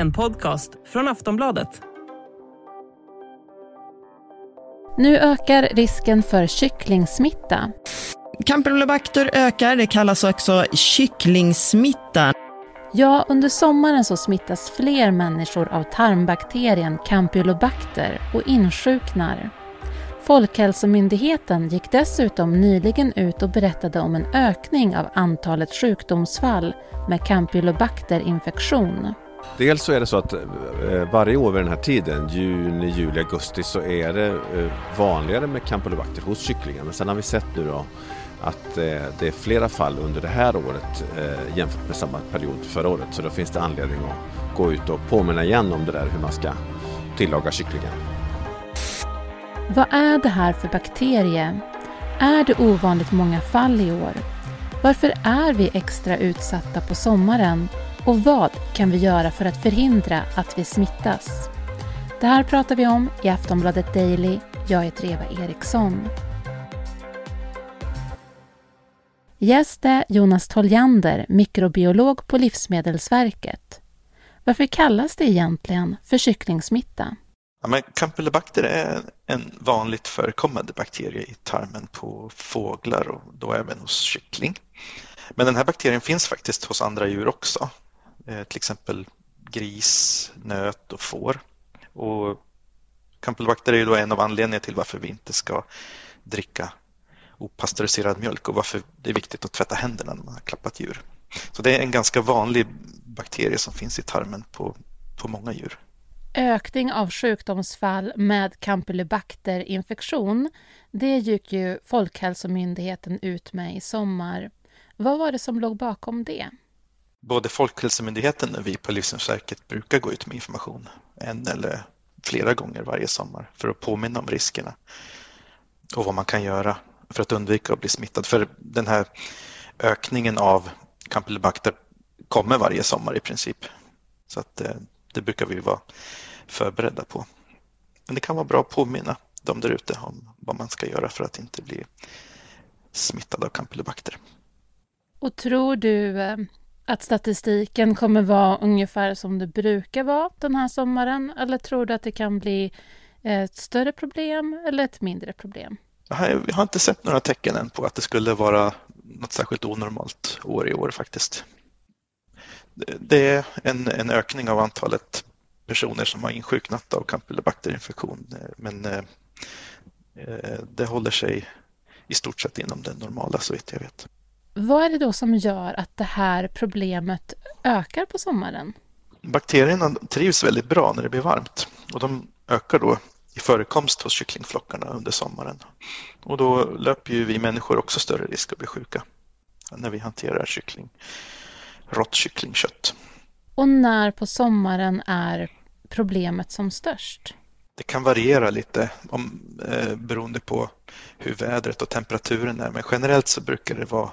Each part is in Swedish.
En podcast från Aftonbladet. Nu ökar risken för kycklingsmitta. Campylobacter ökar, det kallas också kycklingsmitta. Ja, under sommaren så smittas fler människor av tarmbakterien Campylobacter och insjuknar. Folkhälsomyndigheten gick dessutom nyligen ut och berättade om en ökning av antalet sjukdomsfall med Campylobacter-infektion. Dels så är det så att eh, varje år vid den här tiden, juni, juli, augusti, så är det eh, vanligare med Campylobacter hos kycklingar. Men sen har vi sett nu då att eh, det är flera fall under det här året jämfört med samma period förra året. Så då finns det anledning att gå ut och påminna igen om det där hur man ska tillaga kycklingen. Vad är det här för bakterie? Är det ovanligt många fall i år? Varför är vi extra utsatta på sommaren? Och vad kan vi göra för att förhindra att vi smittas? Det här pratar vi om i Aftonbladet Daily. Jag heter Eva Eriksson. Gäst är Jonas Toljander, mikrobiolog på Livsmedelsverket. Varför kallas det egentligen för kycklingsmitta? Ja, men Campylobacter är en vanligt förekommande bakterie i tarmen på fåglar och då även hos kyckling. Men den här bakterien finns faktiskt hos andra djur också, Eh, till exempel gris, nöt och får. Och Campylobacter är då en av anledningarna till varför vi inte ska dricka opastöriserad mjölk och varför det är viktigt att tvätta händerna när man har klappat djur. Så det är en ganska vanlig bakterie som finns i tarmen på, på många djur ökning av sjukdomsfall med campylobacter-infektion, det gick ju Folkhälsomyndigheten ut med i sommar. Vad var det som låg bakom det? Både Folkhälsomyndigheten och vi på Livsmedelsverket brukar gå ut med information en eller flera gånger varje sommar för att påminna om riskerna och vad man kan göra för att undvika att bli smittad. För den här ökningen av campylobacter kommer varje sommar i princip. Så att det, det brukar vi vara förberedda på. Men det kan vara bra att påminna de där ute om vad man ska göra för att inte bli smittad av campylobacter. Och tror du eh, att statistiken kommer vara ungefär som det brukar vara den här sommaren? Eller tror du att det kan bli eh, ett större problem eller ett mindre problem? Jag har inte sett några tecken än på att det skulle vara något särskilt onormalt år i år faktiskt det är en, en ökning av antalet personer som har insjuknat av campylobacterinfektion. Men eh, eh, det håller sig i stort sett inom det normala så vitt jag vet. Vad är det då som gör att det här problemet ökar på sommaren? Bakterierna trivs väldigt bra när det blir varmt och de ökar då i förekomst hos kycklingflockarna under sommaren. Och då löper ju vi människor också större risk att bli sjuka när vi hanterar kyckling rått kycklingkött. Och när på sommaren är problemet som störst? Det kan variera lite om, eh, beroende på hur vädret och temperaturen är men generellt så brukar det vara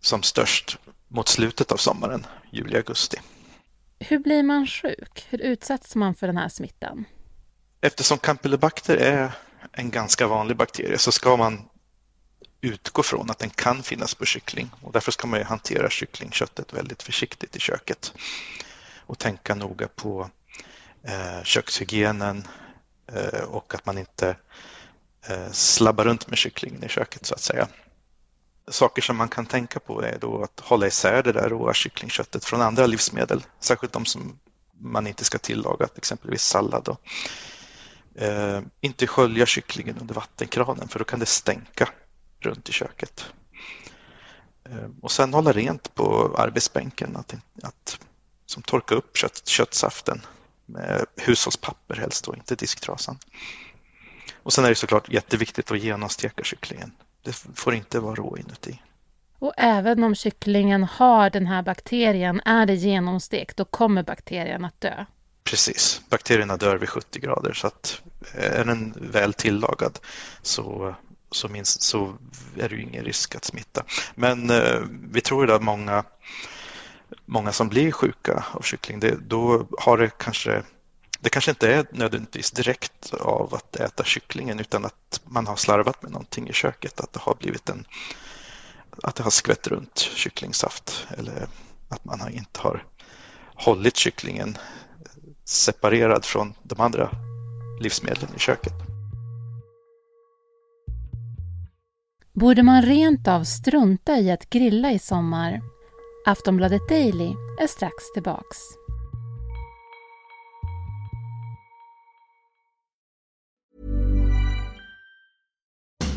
som störst mot slutet av sommaren, juli-augusti. Hur blir man sjuk? Hur utsätts man för den här smittan? Eftersom campylobacter är en ganska vanlig bakterie så ska man utgå från att den kan finnas på kyckling och därför ska man hantera kycklingköttet väldigt försiktigt i köket och tänka noga på eh, kökshygienen eh, och att man inte eh, slabbar runt med kycklingen i köket så att säga. Saker som man kan tänka på är då att hålla isär det där råa kycklingköttet från andra livsmedel, särskilt de som man inte ska tillaga, exempelvis sallad. Då. Eh, inte skölja kycklingen under vattenkranen för då kan det stänka runt i köket. Eh, och sen hålla rent på arbetsbänken, att, att som torka upp kött, köttsaften med hushållspapper helst och inte disktrasan. Och sen är det såklart jätteviktigt att genomsteka kycklingen. Det får inte vara rå inuti. Och även om kycklingen har den här bakterien, är det genomstekt, då kommer bakterien att dö? Precis, bakterierna dör vid 70 grader så att är den väl tillagad så så, minst, så är det ju ingen risk att smitta. Men eh, vi tror att många, många som blir sjuka av kyckling, det, då har det kanske det kanske inte är nödvändigtvis direkt av att äta kycklingen utan att man har slarvat med någonting i köket, att det har blivit en att det har skvätt runt kycklingsaft eller att man inte har hållit kycklingen separerad från de andra livsmedlen i köket. Borde man rent av strunta i att grilla i sommar? Aftonbladet Daily är strax tillbaks.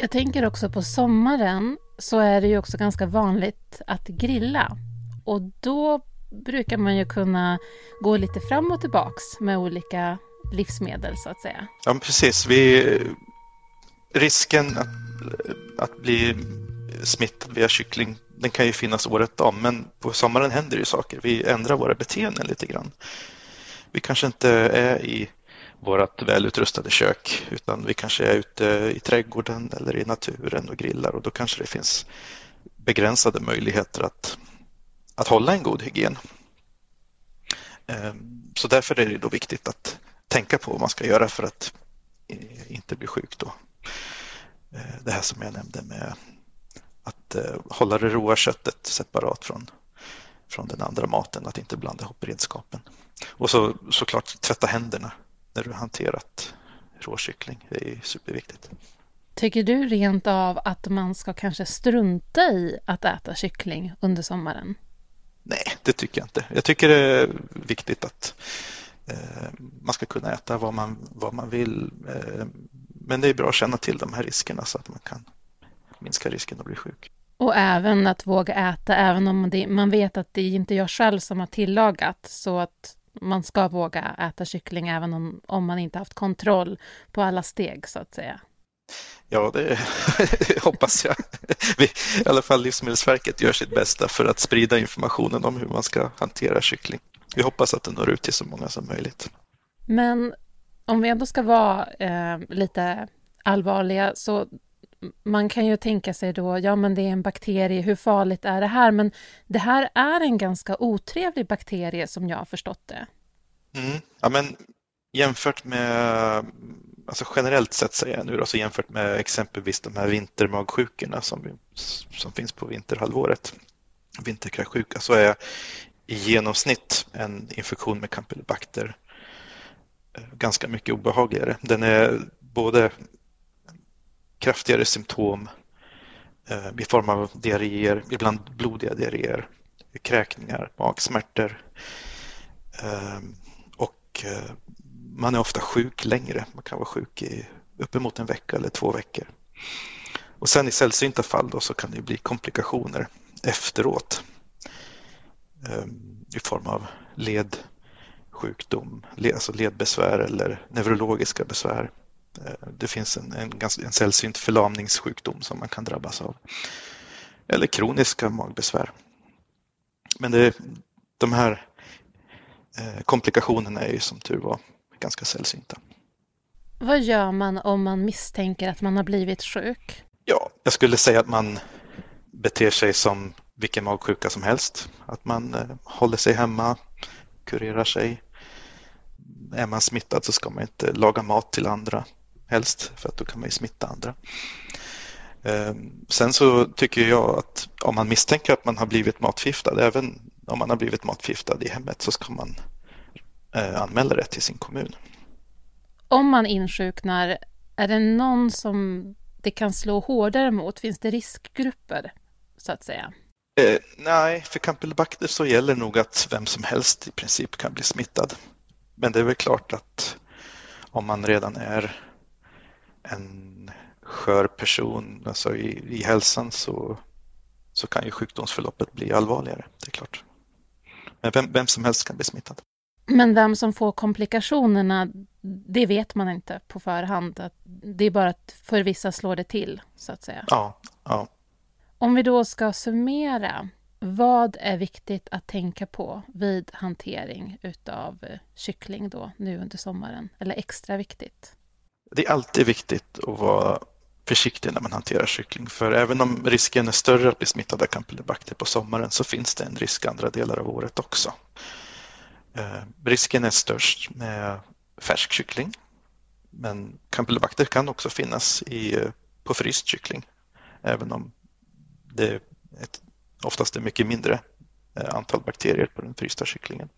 Jag tänker också på sommaren så är det ju också ganska vanligt att grilla. Och då brukar man ju kunna gå lite fram och tillbaks med olika livsmedel så att säga. Ja, precis. Vi, risken att, att bli smittad via kyckling, den kan ju finnas året om, men på sommaren händer det ju saker. Vi ändrar våra beteenden lite grann. Vi kanske inte är i vårt välutrustade kök utan vi kanske är ute i trädgården eller i naturen och grillar och då kanske det finns begränsade möjligheter att, att hålla en god hygien. Ehm, så därför är det då viktigt att tänka på vad man ska göra för att eh, inte bli sjuk då. Eh, det här som jag nämnde med att eh, hålla det råa köttet separat från, från den andra maten, att inte blanda ihop redskapen. Och så såklart tvätta händerna när du hanterat råkyckling. Det är superviktigt. Tycker du rent av att man ska kanske strunta i att äta kyckling under sommaren? Nej, det tycker jag inte. Jag tycker det är viktigt att eh, man ska kunna äta vad man, vad man vill. Eh, men det är bra att känna till de här riskerna så att man kan minska risken att bli sjuk. Och även att våga äta, även om det, man vet att det inte är jag själv som har tillagat, så att man ska våga äta kyckling även om, om man inte haft kontroll på alla steg, så att säga. Ja, det hoppas jag. Vi, I alla fall Livsmedelsverket gör sitt bästa för att sprida informationen om hur man ska hantera kyckling. Vi hoppas att den når ut till så många som möjligt. Men om vi ändå ska vara eh, lite allvarliga så man kan ju tänka sig då, ja men det är en bakterie, hur farligt är det här? Men det här är en ganska otrevlig bakterie som jag har förstått det. Mm. Ja, men jämfört med, alltså generellt sett säger jag nu då, så jämfört med exempelvis de här vintermagsjukorna som, som finns på vinterhalvåret, vinterkräksjuka, så är i genomsnitt en infektion med campylobacter eh, ganska mycket obehagligare. Den är både kraftigare symptom eh, i form av diarréer, ibland blodiga diarréer, kräkningar, magsmärtor. Ehm, och eh, man är ofta sjuk längre. Man kan vara sjuk i uppemot en vecka eller två veckor. Och sen i sällsynta fall då så kan det bli komplikationer efteråt ehm, i form av ledsjukdom, alltså ledbesvär eller neurologiska besvär. Eh, det finns en, en, en sällsynt förlamningssjukdom som man kan drabbas av. Eller kroniska magbesvär. Men det, de här eh, komplikationerna är ju som tur var ganska sällsynta. Vad gör man om man misstänker att man har blivit sjuk? Ja, jag skulle säga att man beter sig som vilken magsjuka som helst. Att man eh, håller sig hemma, kurerar sig. Är man smittad så ska man inte laga mat till andra helst för att då kan man ju smitta andra. Ehm, sen så tycker jag att om man misstänker att man har blivit matförgiftad, även om man har blivit matförgiftad i hemmet, så ska man eh, anmäla det till sin kommun. Om man insjuknar, är det någon som det kan slå hårdare mot? Finns det riskgrupper, så att säga? Eh, nej, för campylobacter så gäller nog att vem som helst i princip kan bli smittad. Men det är väl klart att om man redan är en skör person alltså i, i hälsan så, så kan ju sjukdomsförloppet bli allvarligare, det är klart. Men vem, vem som helst kan bli smittad. Men vem som får komplikationerna, det vet man inte på förhand. Det är bara att för vissa slår det till, så att säga. Ja, ja. Om vi då ska summera, Vad är viktigt att tänka på vid hantering utav eh, kyckling då nu under sommaren? Eller extra viktigt? Det är alltid viktigt att vara försiktig när man hanterar kyckling. För även om risken är större att bli smittad av campylobacter på sommaren så finns det en risk andra delar av året också. Eh, risken är störst med färsk kyckling. Men campylobacter kan också finnas i, eh, på fryst kyckling. Även om det är ett, oftast är mycket mindre eh, antal bakterier på den frysta kycklingen.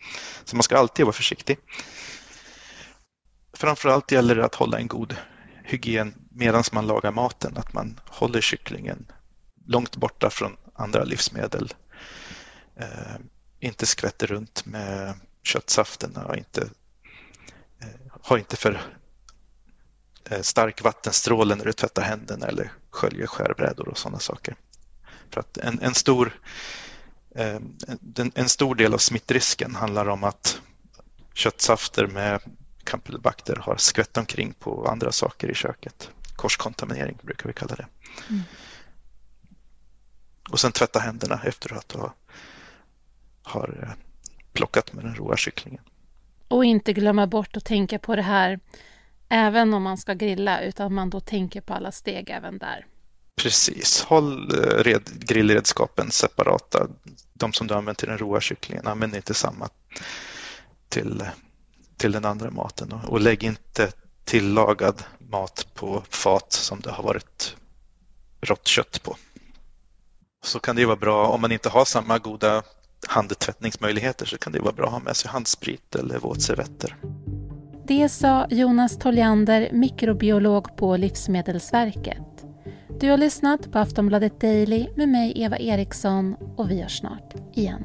Så man ska alltid vara försiktig. Framförallt gäller det att hålla en god hygien medan man lagar maten, att man håller kycklingen långt borta från andra livsmedel. Eh, inte skvätter runt med köttsafterna och inte, eh, har inte för eh, stark vattenstråle när du tvättar händerna eller sköljer skärbrädor och sådana saker. För att en, en, stor, eh, en, en stor del av smittrisken handlar om att köttsafter med campylobacter har skvätt omkring på andra saker i köket. Korskontaminering brukar vi kalla det. Mm. Och sen tvätta händerna efter att du har, har eh, plockat med den råa kycklingen. Och inte glömma bort att tänka på det här även om man ska grilla utan man då tänker på alla steg även där. Precis, håll eh, red, grillredskapen separata. De som du använder till den råa kycklingen, använd inte samma till till den andra maten och, lägg inte tillagad mat på fat som det har varit rått kött på. Så kan det vara bra om man inte har samma goda handtvättningsmöjligheter så kan det vara bra att ha med sig handsprit eller våtservetter. Det sa Jonas Toljander, mikrobiolog på Livsmedelsverket. Du har lyssnat på Aftonbladet Daily med mig Eva Eriksson och vi hörs snart igen.